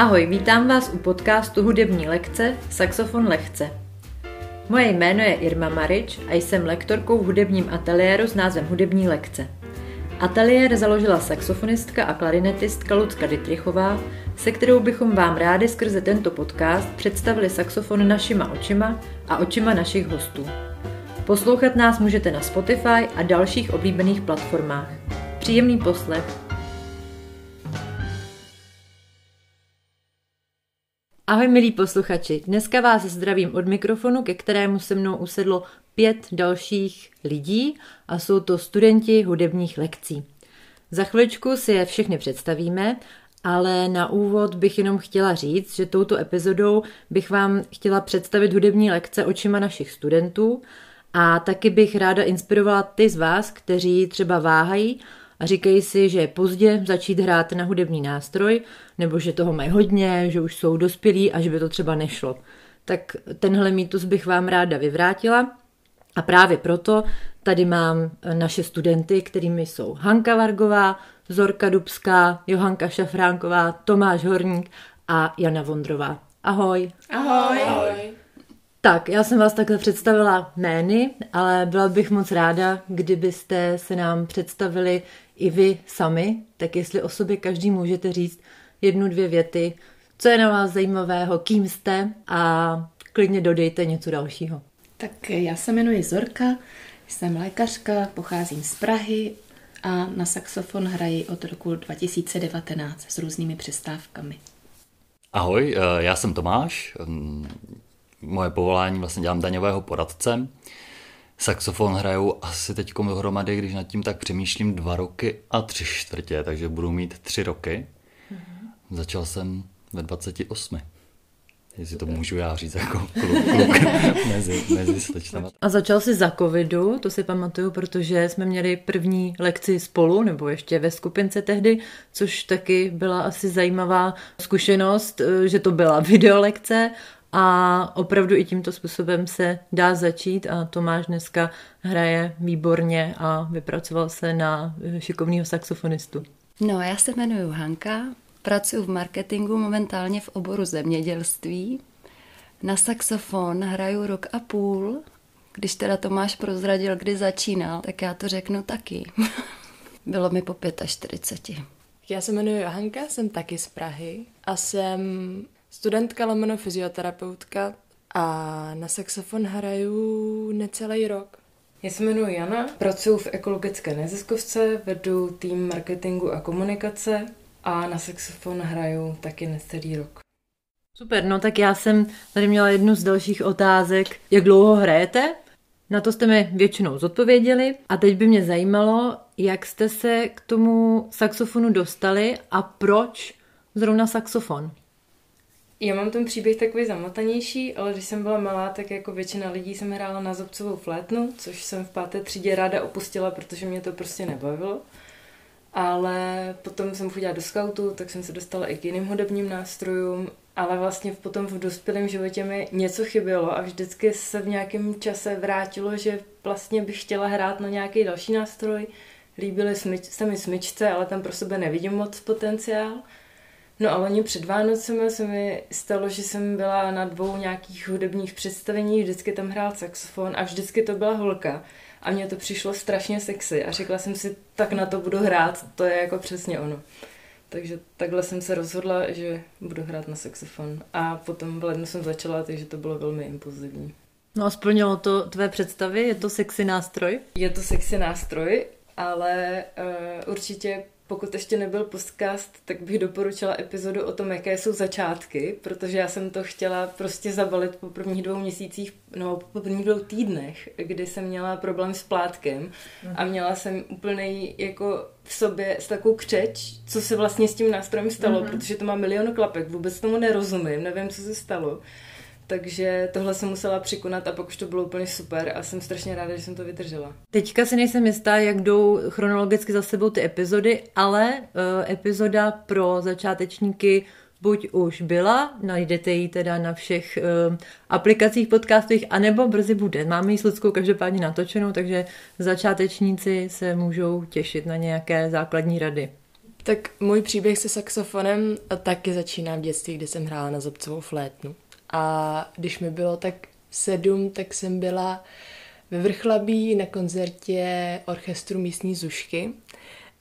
Ahoj, vítám vás u podcastu Hudební lekce Saxofon lehce. Moje jméno je Irma Marič a jsem lektorkou v hudebním ateliéru s názvem Hudební lekce. Ateliér založila saxofonistka a klarinetistka Lucka Dytrichová, se kterou bychom vám rádi skrze tento podcast představili saxofon našima očima a očima našich hostů. Poslouchat nás můžete na Spotify a dalších oblíbených platformách. Příjemný poslech. Ahoj milí posluchači, dneska vás zdravím od mikrofonu, ke kterému se mnou usedlo pět dalších lidí a jsou to studenti hudebních lekcí. Za chviličku si je všechny představíme, ale na úvod bych jenom chtěla říct, že touto epizodou bych vám chtěla představit hudební lekce očima našich studentů a taky bych ráda inspirovala ty z vás, kteří třeba váhají a říkají si, že je pozdě začít hrát na hudební nástroj, nebo že toho mají hodně, že už jsou dospělí a že by to třeba nešlo. Tak tenhle mýtus bych vám ráda vyvrátila a právě proto tady mám naše studenty, kterými jsou Hanka Vargová, Zorka Dubská, Johanka Šafránková, Tomáš Horník a Jana Vondrová. Ahoj. Ahoj. Ahoj. Tak, já jsem vás takhle představila jmény, ale byla bych moc ráda, kdybyste se nám představili i vy sami, tak jestli o sobě každý můžete říct jednu, dvě věty, co je na vás zajímavého, kým jste a klidně dodejte něco dalšího. Tak já se jmenuji Zorka, jsem lékařka, pocházím z Prahy a na saxofon hraji od roku 2019 s různými přestávkami. Ahoj, eh, já jsem Tomáš, mm, moje povolání vlastně dělám daňového poradce. Saxofon hraju asi teď dohromady, když nad tím tak přemýšlím, dva roky a tři čtvrtě, takže budu mít tři roky. Mm-hmm. Začal jsem ve 28. Jestli to můžu já říct jako kluk, kluk mezi, mezi slečnama. A začal jsi za covidu, to si pamatuju, protože jsme měli první lekci spolu, nebo ještě ve skupince tehdy, což taky byla asi zajímavá zkušenost, že to byla videolekce a opravdu i tímto způsobem se dá začít a Tomáš dneska hraje výborně a vypracoval se na šikovného saxofonistu. No, já se jmenuji Hanka, pracuji v marketingu momentálně v oboru zemědělství. Na saxofon hraju rok a půl. Když teda Tomáš prozradil, kdy začínal, tak já to řeknu taky. Bylo mi po 45. Já se jmenuji Hanka, jsem taky z Prahy a jsem studentka lomeno fyzioterapeutka a na saxofon hraju necelý rok. Já se jmenuji Jana, pracuji v ekologické neziskovce, vedu tým marketingu a komunikace a na saxofon hraju taky necelý rok. Super, no tak já jsem tady měla jednu z dalších otázek. Jak dlouho hrajete? Na to jste mi většinou zodpověděli a teď by mě zajímalo, jak jste se k tomu saxofonu dostali a proč zrovna saxofon? Já mám ten příběh takový zamotanější, ale když jsem byla malá, tak jako většina lidí jsem hrála na zobcovou flétnu, což jsem v páté třídě ráda opustila, protože mě to prostě nebavilo. Ale potom jsem chodila do skautu, tak jsem se dostala i k jiným hudebním nástrojům, ale vlastně potom v dospělém životě mi něco chybělo a vždycky se v nějakém čase vrátilo, že vlastně bych chtěla hrát na nějaký další nástroj. Líbily se mi smyčce, ale tam pro sebe nevidím moc potenciál. No a loni před Vánocemi se mi stalo, že jsem byla na dvou nějakých hudebních představeních, vždycky tam hrál saxofon a vždycky to byla holka. A mně to přišlo strašně sexy a řekla jsem si, tak na to budu hrát, to je jako přesně ono. Takže takhle jsem se rozhodla, že budu hrát na saxofon. A potom v lednu jsem začala, takže to bylo velmi impulzivní. No a splnilo to tvé představy? Je to sexy nástroj? Je to sexy nástroj, ale uh, určitě pokud ještě nebyl podcast, tak bych doporučila epizodu o tom, jaké jsou začátky, protože já jsem to chtěla prostě zabalit po prvních dvou měsících, no po prvních dvou týdnech, kdy jsem měla problém s plátkem a mhm. měla jsem úplný jako v sobě s takovou křeč, co se vlastně s tím nástrojem stalo, mm-hmm. protože to má milion klapek, vůbec tomu nerozumím, nevím, co se stalo. Takže tohle jsem musela překonat a pak už to bylo úplně super a jsem strašně ráda, že jsem to vydržela. Teďka si nejsem jistá, jak jdou chronologicky za sebou ty epizody, ale uh, epizoda pro začátečníky buď už byla, najdete ji teda na všech uh, aplikacích podcastových, anebo brzy bude. Máme ji s Lidskou každopádně natočenou, takže začátečníci se můžou těšit na nějaké základní rady. Tak můj příběh se saxofonem taky začíná v dětství, kdy jsem hrála na zobcovou flétnu. A když mi bylo tak sedm, tak jsem byla ve Vrchlabí na koncertě orchestru místní Zušky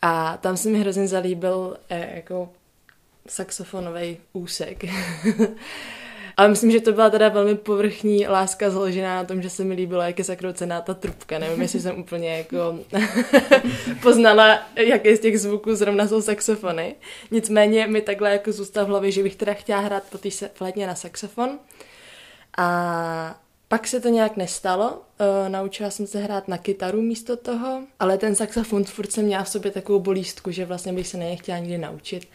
a tam se mi hrozně zalíbil eh, jako saxofonový úsek. Ale myslím, že to byla teda velmi povrchní láska založená na tom, že se mi líbilo, jak je zakroucená ta trubka. Nevím, jestli jsem úplně jako poznala, jaké z těch zvuků zrovna jsou saxofony. Nicméně mi takhle jako zůstal v hlavě, že bych teda chtěla hrát po té flétně na saxofon. A pak se to nějak nestalo, uh, naučila jsem se hrát na kytaru místo toho, ale ten saxofon furt jsem měla v sobě takovou bolístku, že vlastně bych se nechtěla nikdy naučit.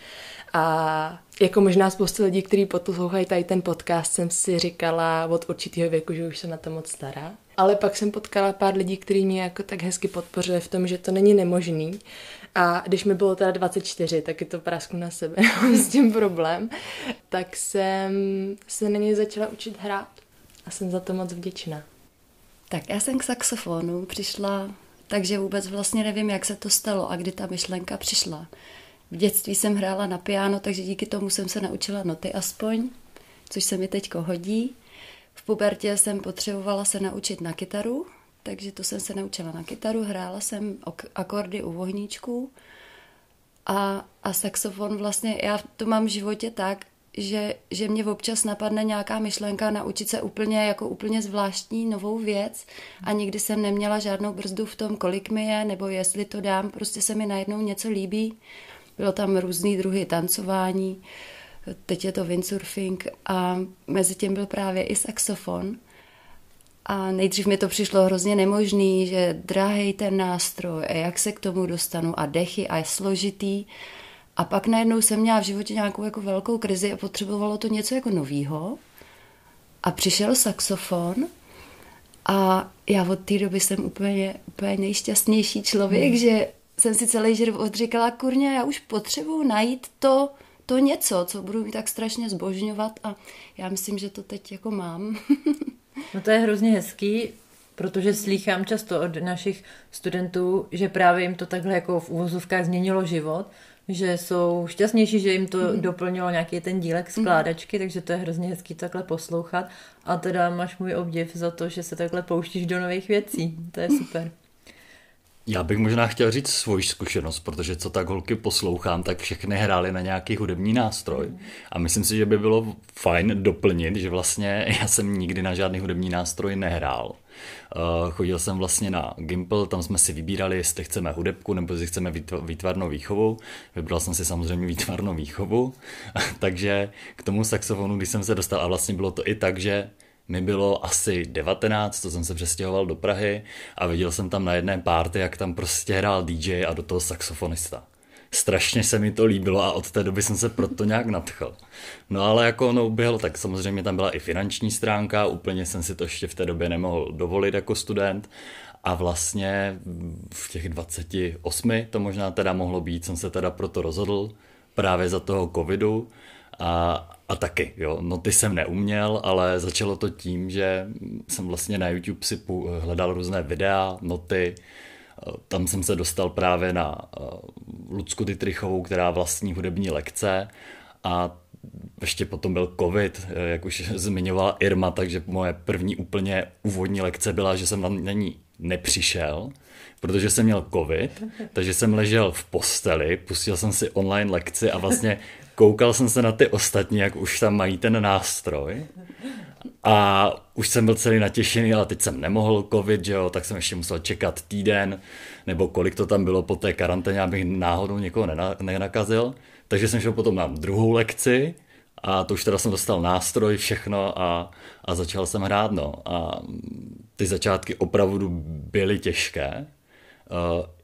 A jako možná spousta lidí, kteří poslouchají tady ten podcast, jsem si říkala od určitého věku, že už se na to moc stará. Ale pak jsem potkala pár lidí, kteří mě jako tak hezky podpořili v tom, že to není nemožný. A když mi bylo teda 24, tak je to prásku na sebe, s tím problém, tak jsem se na něj začala učit hrát a jsem za to moc vděčná. Tak já jsem k saxofonu přišla, takže vůbec vlastně nevím, jak se to stalo a kdy ta myšlenka přišla. V dětství jsem hrála na piano, takže díky tomu jsem se naučila noty aspoň, což se mi teďko hodí. V pubertě jsem potřebovala se naučit na kytaru, takže to jsem se naučila na kytaru, hrála jsem akordy u vohníčků a, a saxofon vlastně, já to mám v životě tak, že, že mě občas napadne nějaká myšlenka naučit se úplně jako úplně zvláštní novou věc a nikdy jsem neměla žádnou brzdu v tom, kolik mi je, nebo jestli to dám, prostě se mi najednou něco líbí. Bylo tam různý druhy tancování, teď je to windsurfing a mezi tím byl právě i saxofon. A nejdřív mi to přišlo hrozně nemožný, že drahý ten nástroj a jak se k tomu dostanu a dechy a je složitý. A pak najednou jsem měla v životě nějakou jako velkou krizi a potřebovalo to něco jako novýho. A přišel saxofon a já od té doby jsem úplně, úplně nejšťastnější člověk, hmm. že jsem si celý život říkala, kurně, já už potřebuji najít to, to něco, co budu tak strašně zbožňovat a já myslím, že to teď jako mám. no to je hrozně hezký, protože slýchám často od našich studentů, že právě jim to takhle jako v úvozovkách změnilo život, že jsou šťastnější, že jim to mm. doplnilo nějaký ten dílek mhm. skládačky, mm. takže to je hrozně hezký takhle poslouchat. A teda máš můj obdiv za to, že se takhle pouštíš do nových věcí. To je super. Já bych možná chtěl říct svoji zkušenost, protože co tak holky poslouchám, tak všechny hrály na nějaký hudební nástroj. A myslím si, že by bylo fajn doplnit, že vlastně já jsem nikdy na žádný hudební nástroj nehrál. Uh, chodil jsem vlastně na Gimple, tam jsme si vybírali, jestli chceme hudebku nebo jestli chceme výtvarnou výchovu. Vybral jsem si samozřejmě výtvarnou výchovu, takže k tomu saxofonu, když jsem se dostal, a vlastně bylo to i tak, že mi bylo asi 19, to jsem se přestěhoval do Prahy a viděl jsem tam na jedné párty, jak tam prostě hrál DJ a do toho saxofonista. Strašně se mi to líbilo a od té doby jsem se proto nějak nadchl. No ale jako ono uběhlo, tak samozřejmě tam byla i finanční stránka, úplně jsem si to ještě v té době nemohl dovolit jako student a vlastně v těch 28 to možná teda mohlo být, jsem se teda proto rozhodl právě za toho covidu a, a taky, jo, noty jsem neuměl, ale začalo to tím, že jsem vlastně na YouTube si hledal různé videa, noty, tam jsem se dostal právě na Lucku Dytrichovou, která vlastní hudební lekce. A ještě potom byl covid, jak už zmiňovala Irma, takže moje první úplně úvodní lekce byla, že jsem na ní nepřišel, protože jsem měl covid, takže jsem ležel v posteli, pustil jsem si online lekci a vlastně koukal jsem se na ty ostatní, jak už tam mají ten nástroj a už jsem byl celý natěšený, ale teď jsem nemohl covid, že jo, tak jsem ještě musel čekat týden, nebo kolik to tam bylo po té karanténě, abych náhodou někoho nenakazil. Takže jsem šel potom na druhou lekci a to už teda jsem dostal nástroj, všechno a, a začal jsem hrát, no. A ty začátky opravdu byly těžké.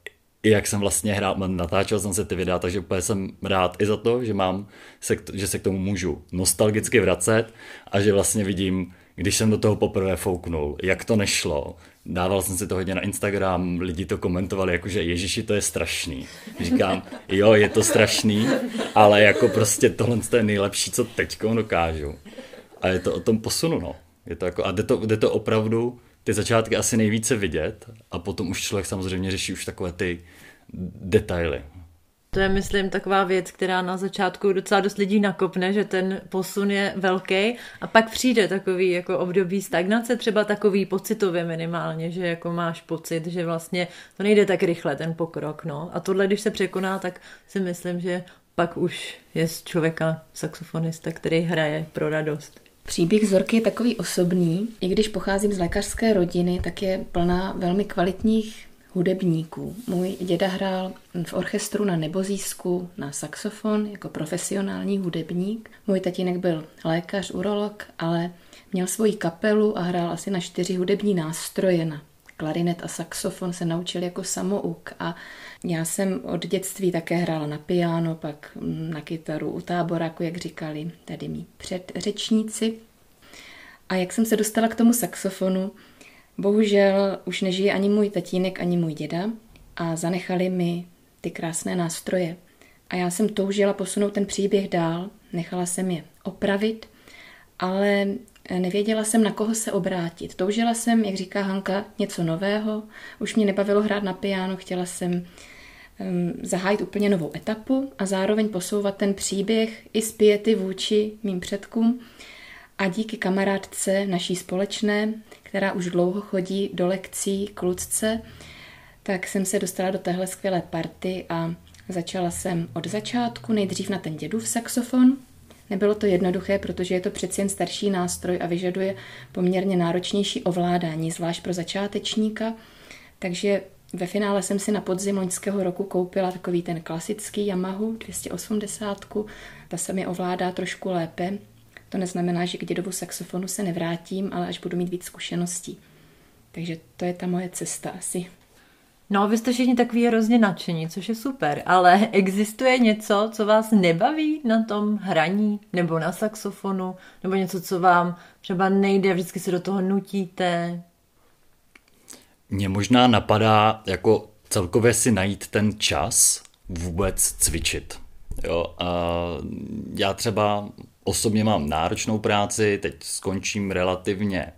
I jak jsem vlastně hrál, natáčel jsem se ty videa, takže úplně jsem rád i za to, že mám, se, že se k tomu můžu nostalgicky vracet a že vlastně vidím, když jsem do toho poprvé fouknul, jak to nešlo. Dával jsem si to hodně na Instagram, lidi to komentovali, jakože Ježiši, to je strašný. Říkám, jo, je to strašný, ale jako prostě tohle je nejlepší, co teď dokážu. A je to o tom posunu, no. Je to jako, a jde to, jde to opravdu ty začátky asi nejvíce vidět a potom už člověk samozřejmě řeší už takové ty detaily. To je, myslím, taková věc, která na začátku docela dost lidí nakopne, že ten posun je velký a pak přijde takový jako období stagnace, třeba takový pocitově minimálně, že jako máš pocit, že vlastně to nejde tak rychle, ten pokrok, no. A tohle, když se překoná, tak si myslím, že pak už je z člověka saxofonista, který hraje pro radost. Příběh Zorky je takový osobní. I když pocházím z lékařské rodiny, tak je plná velmi kvalitních hudebníků. Můj děda hrál v orchestru na Nebozísku na saxofon jako profesionální hudebník. Můj tatínek byl lékař, urolog, ale měl svoji kapelu a hrál asi na čtyři hudební nástroje na klarinet a saxofon se naučil jako samouk a já jsem od dětství také hrála na piano, pak na kytaru u táboráku, jak říkali tady mý předřečníci. A jak jsem se dostala k tomu saxofonu, bohužel už nežije ani můj tatínek, ani můj děda a zanechali mi ty krásné nástroje. A já jsem toužila posunout ten příběh dál, nechala jsem je opravit, ale nevěděla jsem, na koho se obrátit. Toužila jsem, jak říká Hanka, něco nového. Už mě nebavilo hrát na piano, chtěla jsem um, zahájit úplně novou etapu a zároveň posouvat ten příběh i zpěty vůči mým předkům. A díky kamarádce naší společné, která už dlouho chodí do lekcí k Lucce, tak jsem se dostala do téhle skvělé party a začala jsem od začátku, nejdřív na ten dědův saxofon, Nebylo to jednoduché, protože je to přeci jen starší nástroj a vyžaduje poměrně náročnější ovládání, zvlášť pro začátečníka. Takže ve finále jsem si na podzim loňského roku koupila takový ten klasický Yamahu 280. Ta se mi ovládá trošku lépe. To neznamená, že k dědovu saxofonu se nevrátím, ale až budu mít víc zkušeností. Takže to je ta moje cesta asi. No, vy jste všichni takový hrozně nadšení, což je super, ale existuje něco, co vás nebaví na tom hraní nebo na saxofonu, nebo něco, co vám třeba nejde, vždycky se do toho nutíte? Mně možná napadá jako celkově si najít ten čas vůbec cvičit. Jo, a já třeba osobně mám náročnou práci, teď skončím relativně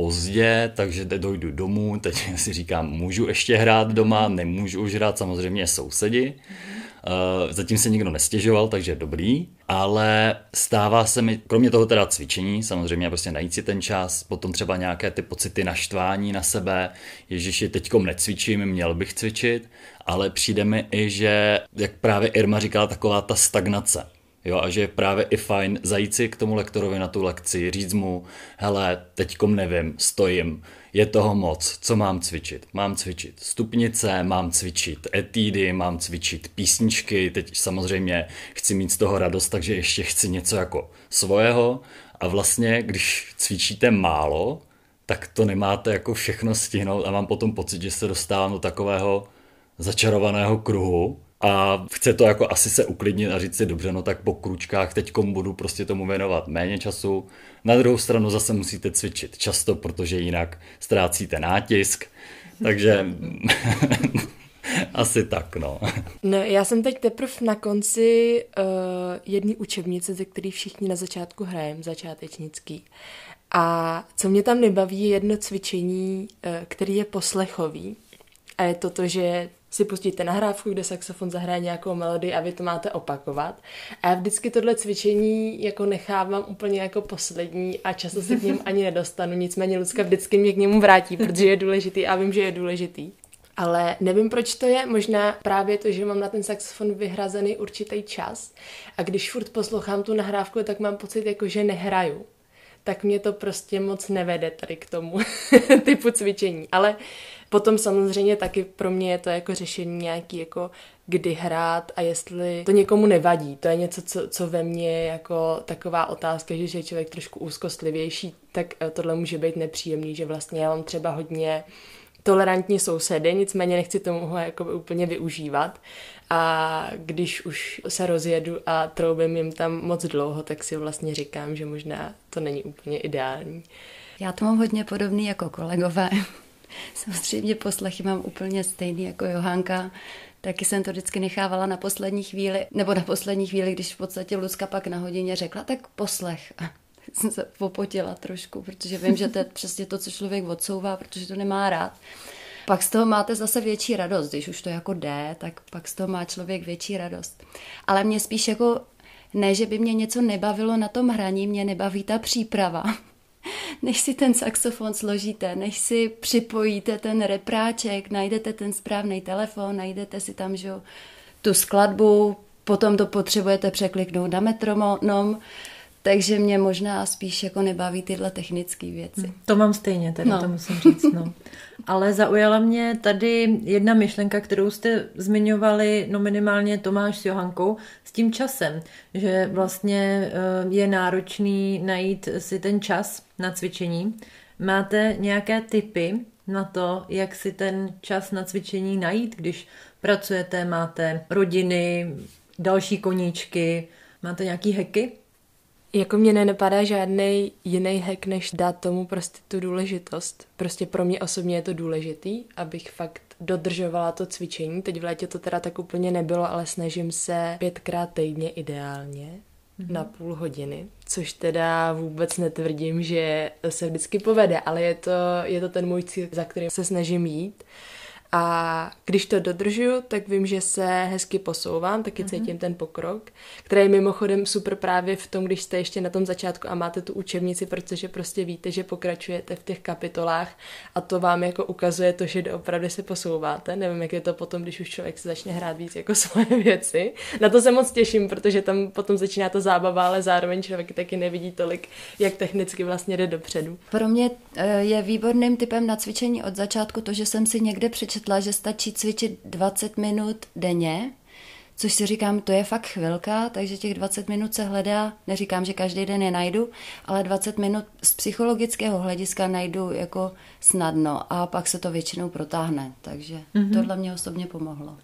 pozdě, takže dojdu domů, teď si říkám, můžu ještě hrát doma, nemůžu už hrát, samozřejmě sousedi. Uh, zatím se nikdo nestěžoval, takže dobrý, ale stává se mi, kromě toho teda cvičení, samozřejmě prostě najít si ten čas, potom třeba nějaké ty pocity naštvání na sebe, ježiši, teďkom necvičím, měl bych cvičit, ale přijde mi i, že, jak právě Irma říkala, taková ta stagnace Jo, a že je právě i fajn zajít si k tomu lektorovi na tu lekci, říct mu, hele, teďkom nevím, stojím, je toho moc, co mám cvičit? Mám cvičit stupnice, mám cvičit etídy, mám cvičit písničky, teď samozřejmě chci mít z toho radost, takže ještě chci něco jako svého a vlastně, když cvičíte málo, tak to nemáte jako všechno stihnout a mám potom pocit, že se dostávám do takového začarovaného kruhu, a chce to jako asi se uklidnit a říct si dobře, no tak po kručkách teď budu prostě tomu věnovat méně času. Na druhou stranu zase musíte cvičit často, protože jinak ztrácíte nátisk. Takže asi tak, no. No, já jsem teď teprve na konci uh, jedné učebnice, ze který všichni na začátku hrajeme, začátečnický. A co mě tam nebaví, je jedno cvičení, uh, který je poslechový. A je to to, že si pustíte nahrávku, kde saxofon zahraje nějakou melodii a vy to máte opakovat. A já vždycky tohle cvičení jako nechávám úplně jako poslední a často se k němu ani nedostanu, nicméně Lucka vždycky mě k němu vrátí, protože je důležitý a vím, že je důležitý. Ale nevím, proč to je. Možná právě to, že mám na ten saxofon vyhrazený určitý čas a když furt poslouchám tu nahrávku, tak mám pocit, jako že nehraju tak mě to prostě moc nevede tady k tomu typu cvičení. Ale potom samozřejmě taky pro mě je to jako řešení nějaký jako kdy hrát a jestli to někomu nevadí. To je něco, co, co ve mně je jako taková otázka, že je člověk trošku úzkostlivější, tak eh, tohle může být nepříjemný, že vlastně já mám třeba hodně tolerantní sousedy, nicméně nechci tomu jako úplně využívat. A když už se rozjedu a troubím jim tam moc dlouho, tak si vlastně říkám, že možná to není úplně ideální. Já to mám hodně podobný jako kolegové. Samozřejmě poslechy mám úplně stejný jako Johánka. Taky jsem to vždycky nechávala na poslední chvíli, nebo na poslední chvíli, když v podstatě Lucka pak na hodině řekla, tak poslech. A jsem se popotila trošku, protože vím, že to je přesně to, co člověk odsouvá, protože to nemá rád. Pak z toho máte zase větší radost, když už to jako jde, tak pak z toho má člověk větší radost. Ale mě spíš jako, ne, že by mě něco nebavilo na tom hraní, mě nebaví ta příprava. Než si ten saxofon složíte, než si připojíte ten repráček, najdete ten správný telefon, najdete si tam, že tu skladbu, potom to potřebujete překliknout na metronom, takže mě možná spíš jako nebaví tyhle technické věci. To mám stejně, teda no. to musím říct. No. Ale zaujala mě tady jedna myšlenka, kterou jste zmiňovali, no minimálně Tomáš s Johankou, s tím časem, že vlastně eh, je náročný najít si ten čas na cvičení. Máte nějaké typy na to, jak si ten čas na cvičení najít, když pracujete, máte rodiny, další koníčky, máte nějaký heky? Jako mě nenapadá žádný jiný hack, než dát tomu prostě tu důležitost. Prostě pro mě osobně je to důležitý, abych fakt dodržovala to cvičení. Teď v létě to teda tak úplně nebylo, ale snažím se pětkrát týdně ideálně mm-hmm. na půl hodiny, což teda vůbec netvrdím, že se vždycky povede, ale je to, je to ten můj cíl, za kterým se snažím jít. A když to dodržuju, tak vím, že se hezky posouvám, taky mm-hmm. cítím ten pokrok, který je mimochodem super právě v tom, když jste ještě na tom začátku a máte tu učebnici, protože prostě víte, že pokračujete v těch kapitolách a to vám jako ukazuje to, že opravdu se posouváte. Nevím, jak je to potom, když už člověk se začne hrát víc jako svoje věci. Na to se moc těším, protože tam potom začíná ta zábava, ale zároveň člověk taky nevidí tolik, jak technicky vlastně jde dopředu. Pro mě eh, je výborným typem na cvičení od začátku to, že jsem si někde přečetla četla, že stačí cvičit 20 minut denně, což si říkám, to je fakt chvilka, takže těch 20 minut se hledá, neříkám, že každý den je najdu, ale 20 minut z psychologického hlediska najdu jako snadno a pak se to většinou protáhne, takže mm-hmm. tohle mě osobně pomohlo.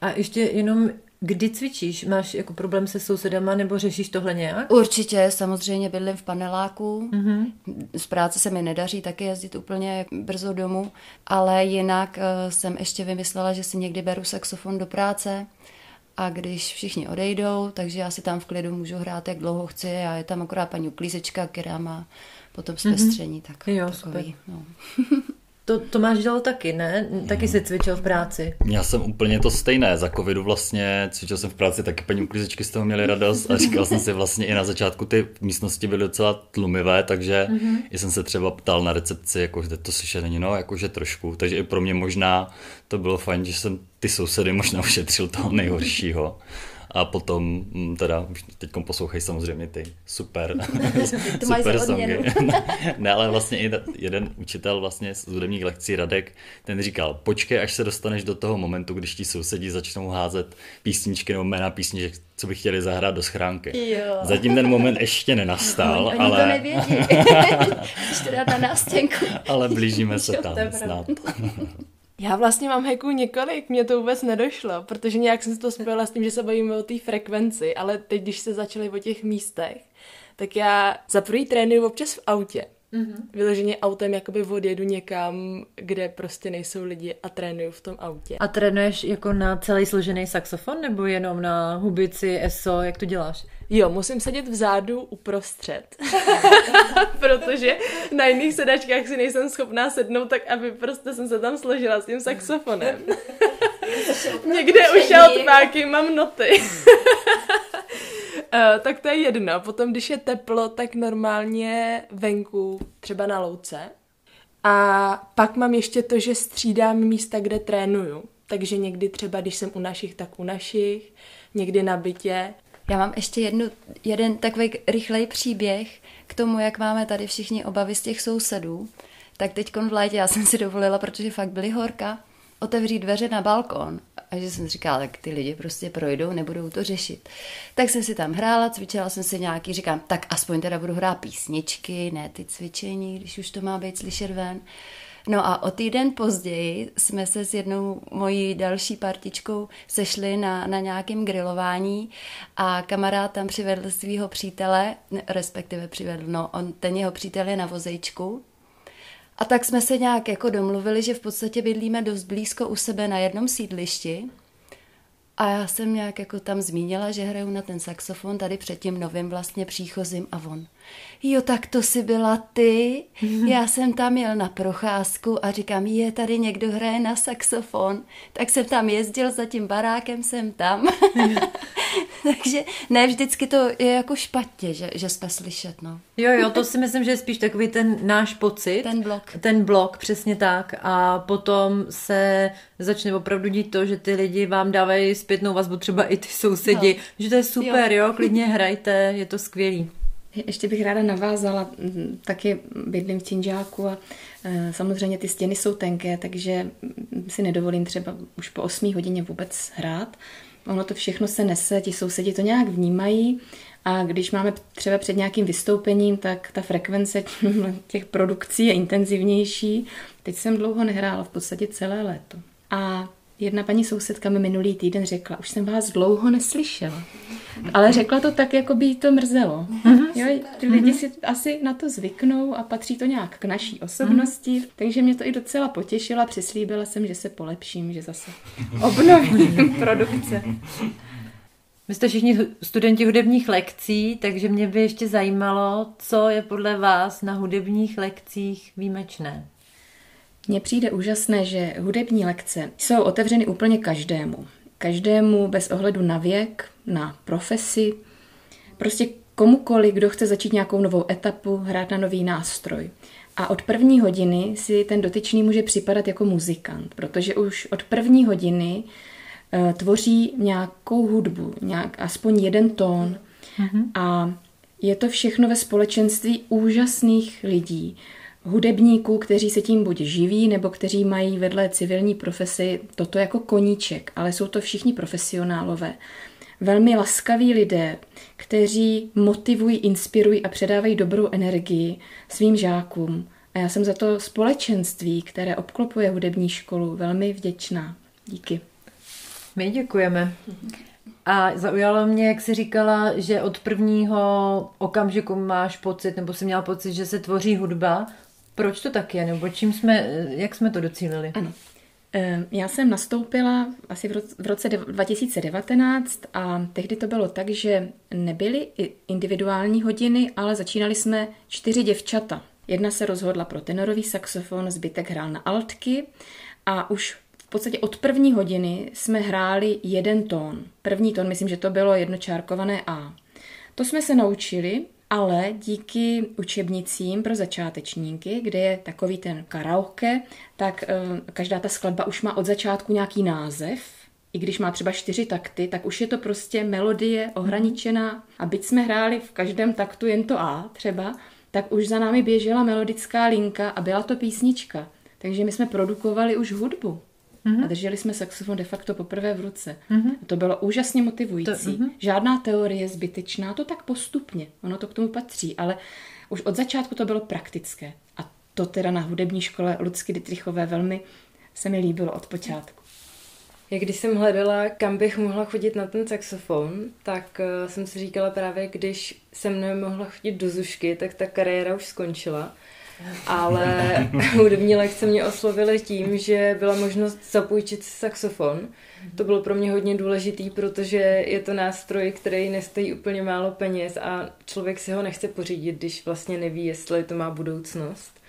A ještě jenom Kdy cvičíš? Máš jako problém se sousedama nebo řešíš tohle nějak? Určitě, samozřejmě bydlím v paneláku. Mm-hmm. Z práce se mi nedaří taky jezdit úplně brzo domů, ale jinak uh, jsem ještě vymyslela, že si někdy beru saxofon do práce a když všichni odejdou, takže já si tam v klidu můžu hrát, jak dlouho chci a je tam akorát paní uklízečka, která má potom zpestření. Mm-hmm. Tak jo, takový, super. No. To, to máš dělal taky, ne? Taky jsi cvičil v práci. Já jsem úplně to stejné. Za covidu vlastně cvičil jsem v práci, taky paní uklízečky z toho měli radost a říkal jsem si vlastně i na začátku ty místnosti byly docela tlumivé, takže mm-hmm. jsem se třeba ptal na recepci, jako že to slyšet není, no, jakože trošku. Takže i pro mě možná to bylo fajn, že jsem ty sousedy možná ušetřil toho nejhoršího a potom mm, teda teď poslouchají samozřejmě ty super, super songy. ne, ale vlastně i jeden učitel vlastně z hudebních lekcí Radek, ten říkal, počkej, až se dostaneš do toho momentu, když ti sousedí začnou házet písničky nebo jména písniček, co by chtěli zahrát do schránky. Jo. Zatím ten moment ještě nenastal, Oni ale... to nevědí. na nástěnku. ale blížíme se tam snad. Já vlastně mám heků několik, mě to vůbec nedošlo, protože nějak jsem si to spojila s tím, že se bavíme o té frekvenci, ale teď, když se začaly o těch místech, tak já za prvý trénuju občas v autě. Mm-hmm. Vyloženě autem jakoby odjedu někam, kde prostě nejsou lidi a trénuju v tom autě. A trénuješ jako na celý složený saxofon nebo jenom na hubici, ESO, jak to děláš? Jo, musím sedět vzadu uprostřed, protože na jiných sedačkách si nejsem schopná sednout tak, aby prostě jsem se tam složila s tím saxofonem. Někde už altmáky mám noty. Uh, tak to je jedno. Potom, když je teplo, tak normálně venku, třeba na louce. A pak mám ještě to, že střídám místa, kde trénuju. Takže někdy třeba, když jsem u našich, tak u našich, někdy na bytě. Já mám ještě jednu, jeden takový rychlej příběh k tomu, jak máme tady všichni obavy z těch sousedů. Tak teď v létě já jsem si dovolila, protože fakt byly horka, otevřít dveře na balkon. A že jsem říkala, tak ty lidi prostě projdou, nebudou to řešit. Tak jsem si tam hrála, cvičila jsem si nějaký, říkám, tak aspoň teda budu hrát písničky, ne ty cvičení, když už to má být slyšet ven. No a o týden později jsme se s jednou mojí další partičkou sešli na, na nějakém grilování a kamarád tam přivedl svého přítele, respektive přivedl, no on, ten jeho přítel je na vozejčku, a tak jsme se nějak jako domluvili, že v podstatě bydlíme dost blízko u sebe na jednom sídlišti. A já jsem nějak jako tam zmínila, že hraju na ten saxofon tady před tím novým vlastně příchozím a on. Jo, tak to si byla ty. Já jsem tam jel na procházku a říkám, je, tady někdo hraje na saxofon. Tak jsem tam jezdil za tím barákem, jsem tam. Takže ne vždycky to je jako špatně, že, že jsme slyšet, no. Jo, jo, to si myslím, že je spíš takový ten náš pocit. Ten blok. Ten blok, přesně tak. A potom se začne opravdu dít to, že ty lidi vám dávají zpětnou vazbu, třeba i ty sousedi, no. že to je super, jo. jo, klidně hrajte, je to skvělý. Ještě bych ráda navázala, taky bydlím v Činžáku a e, samozřejmě ty stěny jsou tenké, takže si nedovolím třeba už po 8 hodině vůbec hrát. Ono to všechno se nese, ti sousedi to nějak vnímají a když máme třeba před nějakým vystoupením, tak ta frekvence těch produkcí je intenzivnější. Teď jsem dlouho nehrála, v podstatě celé léto. A Jedna paní sousedka mi minulý týden řekla, už jsem vás dlouho neslyšela. Ale řekla to tak, jako by jí to mrzelo. Mhm. Jo, ty lidi si asi na to zvyknou a patří to nějak k naší osobnosti, takže mě to i docela potěšila. Přislíbila jsem, že se polepším, že zase obnovím produkce. My jste všichni studenti hudebních lekcí, takže mě by ještě zajímalo, co je podle vás na hudebních lekcích výjimečné. Mně přijde úžasné, že hudební lekce jsou otevřeny úplně každému. Každému bez ohledu na věk, na profesi, prostě komukoli, kdo chce začít nějakou novou etapu, hrát na nový nástroj. A od první hodiny si ten dotyčný může připadat jako muzikant, protože už od první hodiny uh, tvoří nějakou hudbu, nějak, aspoň jeden tón. Mm-hmm. A je to všechno ve společenství úžasných lidí, hudebníků, kteří se tím buď živí, nebo kteří mají vedle civilní profesi toto jako koníček, ale jsou to všichni profesionálové. Velmi laskaví lidé, kteří motivují, inspirují a předávají dobrou energii svým žákům. A já jsem za to společenství, které obklopuje hudební školu, velmi vděčná. Díky. My děkujeme. A zaujalo mě, jak jsi říkala, že od prvního okamžiku máš pocit, nebo jsi měla pocit, že se tvoří hudba. Proč to tak je, nebo čím jsme, jak jsme to docílili? Ano. Ehm, já jsem nastoupila asi v roce 2019 a tehdy to bylo tak, že nebyly individuální hodiny, ale začínali jsme čtyři děvčata. Jedna se rozhodla pro tenorový saxofon, zbytek hrál na altky a už v podstatě od první hodiny jsme hráli jeden tón. První tón, myslím, že to bylo jednočárkované A. To jsme se naučili ale díky učebnicím pro začátečníky, kde je takový ten karaoke, tak eh, každá ta skladba už má od začátku nějaký název, i když má třeba čtyři takty, tak už je to prostě melodie ohraničená. A byť jsme hráli v každém taktu jen to A třeba, tak už za námi běžela melodická linka a byla to písnička. Takže my jsme produkovali už hudbu. Mm-hmm. A drželi jsme saxofon de facto poprvé v ruce. Mm-hmm. A to bylo úžasně motivující. To, mm-hmm. Žádná teorie zbytečná, to tak postupně. Ono to k tomu patří, ale už od začátku to bylo praktické. A to teda na hudební škole Lucky Dietrichové velmi se mi líbilo od počátku. Jak když jsem hledala, kam bych mohla chodit na ten saxofon, tak uh, jsem si říkala právě, když jsem nemohla chodit do Zušky, tak ta kariéra už skončila ale hudební lekce mě oslovily tím, že byla možnost zapůjčit si saxofon. To bylo pro mě hodně důležitý, protože je to nástroj, který nestojí úplně málo peněz a člověk si ho nechce pořídit, když vlastně neví, jestli to má budoucnost.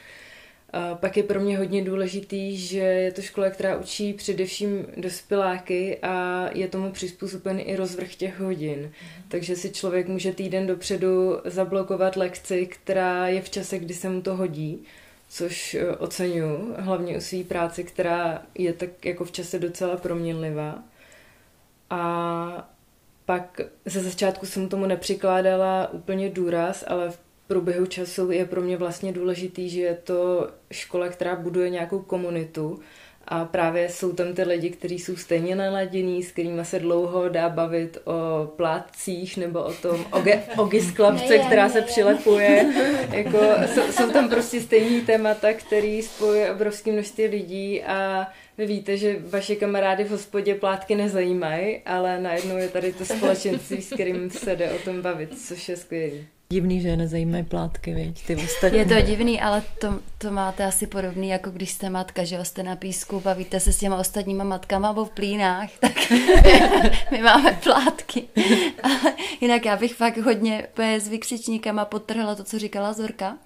A pak je pro mě hodně důležitý, že je to škola, která učí především dospěláky a je tomu přizpůsoben i rozvrh těch hodin. Mm. Takže si člověk může týden dopředu zablokovat lekci, která je v čase, kdy se mu to hodí, což e, oceňuji, hlavně u své práci, která je tak jako v čase docela proměnlivá. A pak ze začátku jsem tomu nepřikládala úplně důraz, ale v průběhu času je pro mě vlastně důležitý, že je to škola, která buduje nějakou komunitu a právě jsou tam ty lidi, kteří jsou stejně naladění, s kterými se dlouho dá bavit o plátcích nebo o tom ogis klapce, která se přilepuje. Jako, jsou, jsou tam prostě stejný témata, který spojuje obrovské množství lidí a vy víte, že vaše kamarády v hospodě plátky nezajímají, ale najednou je tady to společenství, s kterým se jde o tom bavit, což je skvělé. Divný, že je nezajímají plátky, viď? Ty ostatní. Je to divný, ale to, to máte asi podobný, jako když jste matka, že jste na písku, bavíte se s těma ostatníma matkama nebo v plínách, tak my máme plátky. Ale jinak já bych fakt hodně s vykřičníkama podtrhla to, co říkala Zorka,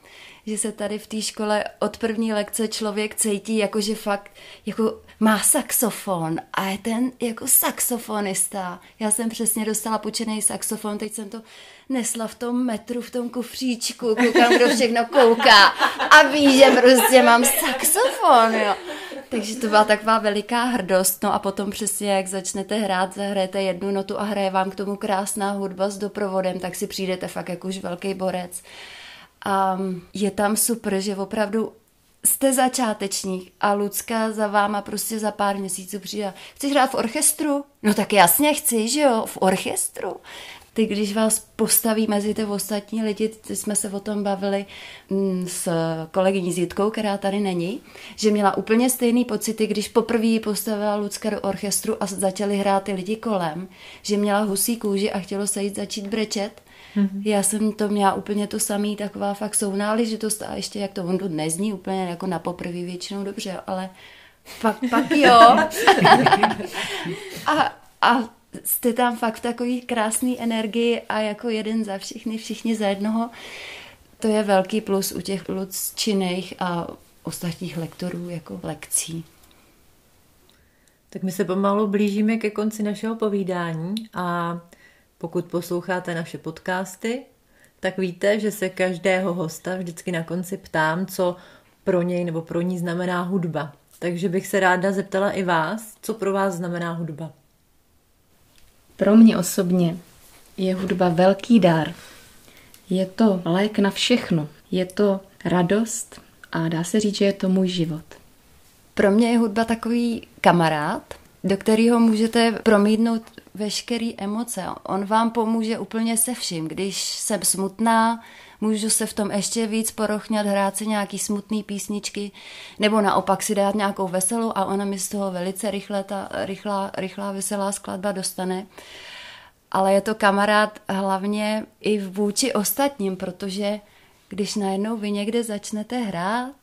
že se tady v té škole od první lekce člověk cítí, jako že fakt jako má saxofon a je ten jako saxofonista. Já jsem přesně dostala počený saxofon, teď jsem to nesla v tom metru, v tom kufříčku, koukám, kdo všechno kouká a ví, že prostě mám saxofon, jo. Takže to byla taková veliká hrdost. No a potom přesně, jak začnete hrát, zahrajete jednu notu a hraje vám k tomu krásná hudba s doprovodem, tak si přijdete fakt jako už velký borec. A je tam super, že opravdu jste začátečník a Lucka za váma prostě za pár měsíců přijde. Chci hrát v orchestru? No tak jasně chci, že jo, v orchestru. Ty, když vás postaví mezi ty ostatní lidi, ty jsme se o tom bavili mm, s kolegyní Zítkou, která tady není, že měla úplně stejný pocity, když poprvé postavila Lucka do orchestru a začali hrát ty lidi kolem, že měla husí kůži a chtělo se jít začít brečet Mm-hmm. Já jsem to měla úplně to samý, taková fakt sounáležitost a ještě jak to on to nezní úplně jako na poprvé většinou dobře, ale pak, pak jo. a, a jste tam fakt v takový krásný energii a jako jeden za všechny, všichni za jednoho. To je velký plus u těch lucčiných a ostatních lektorů jako lekcí. Tak my se pomalu blížíme ke konci našeho povídání a pokud posloucháte naše podcasty, tak víte, že se každého hosta vždycky na konci ptám, co pro něj nebo pro ní znamená hudba. Takže bych se ráda zeptala i vás, co pro vás znamená hudba. Pro mě osobně je hudba velký dar. Je to lék na všechno. Je to radost a dá se říct, že je to můj život. Pro mě je hudba takový kamarád, do kterého můžete promítnout veškeré emoce. On vám pomůže úplně se vším. Když jsem smutná, můžu se v tom ještě víc porochňat, hrát si nějaký smutný písničky, nebo naopak si dát nějakou veselou a ona mi z toho velice rychle ta rychlá, rychlá veselá skladba dostane. Ale je to kamarád hlavně i vůči ostatním, protože když najednou vy někde začnete hrát,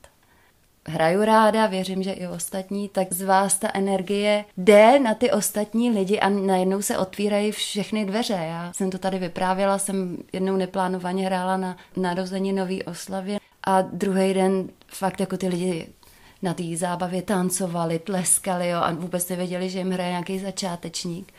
hraju ráda, věřím, že i ostatní, tak z vás ta energie jde na ty ostatní lidi a najednou se otvírají všechny dveře. Já jsem to tady vyprávěla, jsem jednou neplánovaně hrála na narození nový oslavě a druhý den fakt jako ty lidi na té zábavě tancovali, tleskali jo, a vůbec nevěděli, že jim hraje nějaký začátečník.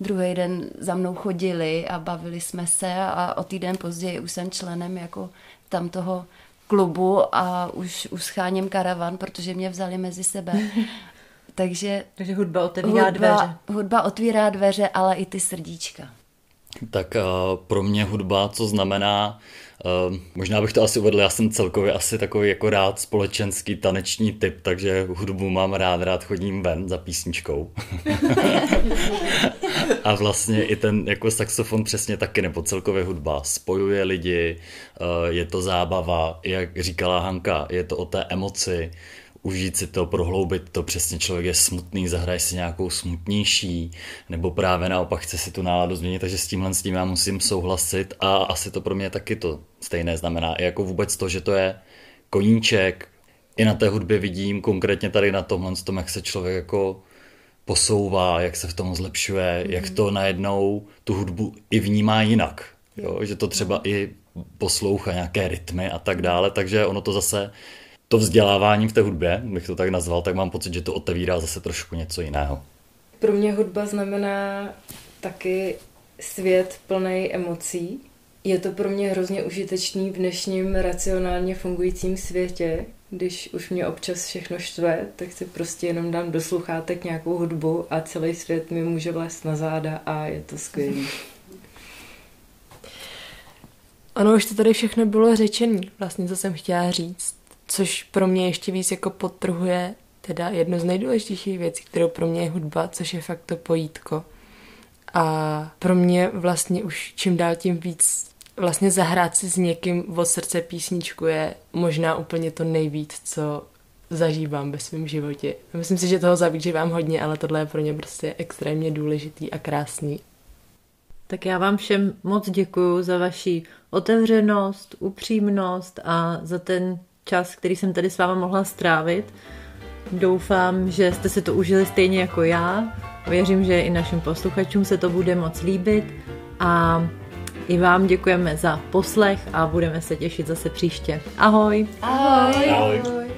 Druhý den za mnou chodili a bavili jsme se a o týden později už jsem členem jako tam toho klubu a už, už scháním karavan, protože mě vzali mezi sebe. Takže, Takže hudba otevírá hudba, dveře. Hudba otvírá dveře, ale i ty srdíčka. Tak uh, pro mě hudba, co znamená, uh, možná bych to asi uvedl, já jsem celkově asi takový jako rád společenský taneční typ, takže hudbu mám rád, rád chodím ven za písničkou. a vlastně i ten jako saxofon přesně taky, nebo celkově hudba spojuje lidi, uh, je to zábava, jak říkala Hanka, je to o té emoci, užít si to, prohloubit to, přesně člověk je smutný, zahraje si nějakou smutnější, nebo právě naopak chce si tu náladu změnit, takže s tímhle s tím já musím souhlasit a asi to pro mě taky to stejné znamená. I jako vůbec to, že to je koníček, i na té hudbě vidím, konkrétně tady na tomhle tom, jak se člověk jako posouvá, jak se v tom zlepšuje, mm. jak to najednou tu hudbu i vnímá jinak. Jo? Že to třeba i poslouchá nějaké rytmy a tak dále, takže ono to zase to vzdělávání v té hudbě, bych to tak nazval, tak mám pocit, že to otevírá zase trošku něco jiného. Pro mě hudba znamená taky svět plný emocí. Je to pro mě hrozně užitečný v dnešním racionálně fungujícím světě, když už mě občas všechno štve, tak si prostě jenom dám do sluchátek nějakou hudbu a celý svět mi může vlézt na záda a je to skvělé. Ono už to tady všechno bylo řečené, vlastně co jsem chtěla říct což pro mě ještě víc jako podtrhuje teda jedno z nejdůležitějších věcí, kterou pro mě je hudba, což je fakt to pojítko. A pro mě vlastně už čím dál tím víc vlastně zahrát si s někým od srdce písničku je možná úplně to nejvíc, co zažívám ve svém životě. Myslím si, že toho zažívám hodně, ale tohle je pro ně prostě extrémně důležitý a krásný. Tak já vám všem moc děkuji za vaši otevřenost, upřímnost a za ten čas, který jsem tady s váma mohla strávit. Doufám, že jste si to užili stejně jako já. Věřím, že i našim posluchačům se to bude moc líbit a i vám děkujeme za poslech a budeme se těšit zase příště. Ahoj! Ahoj! Ahoj.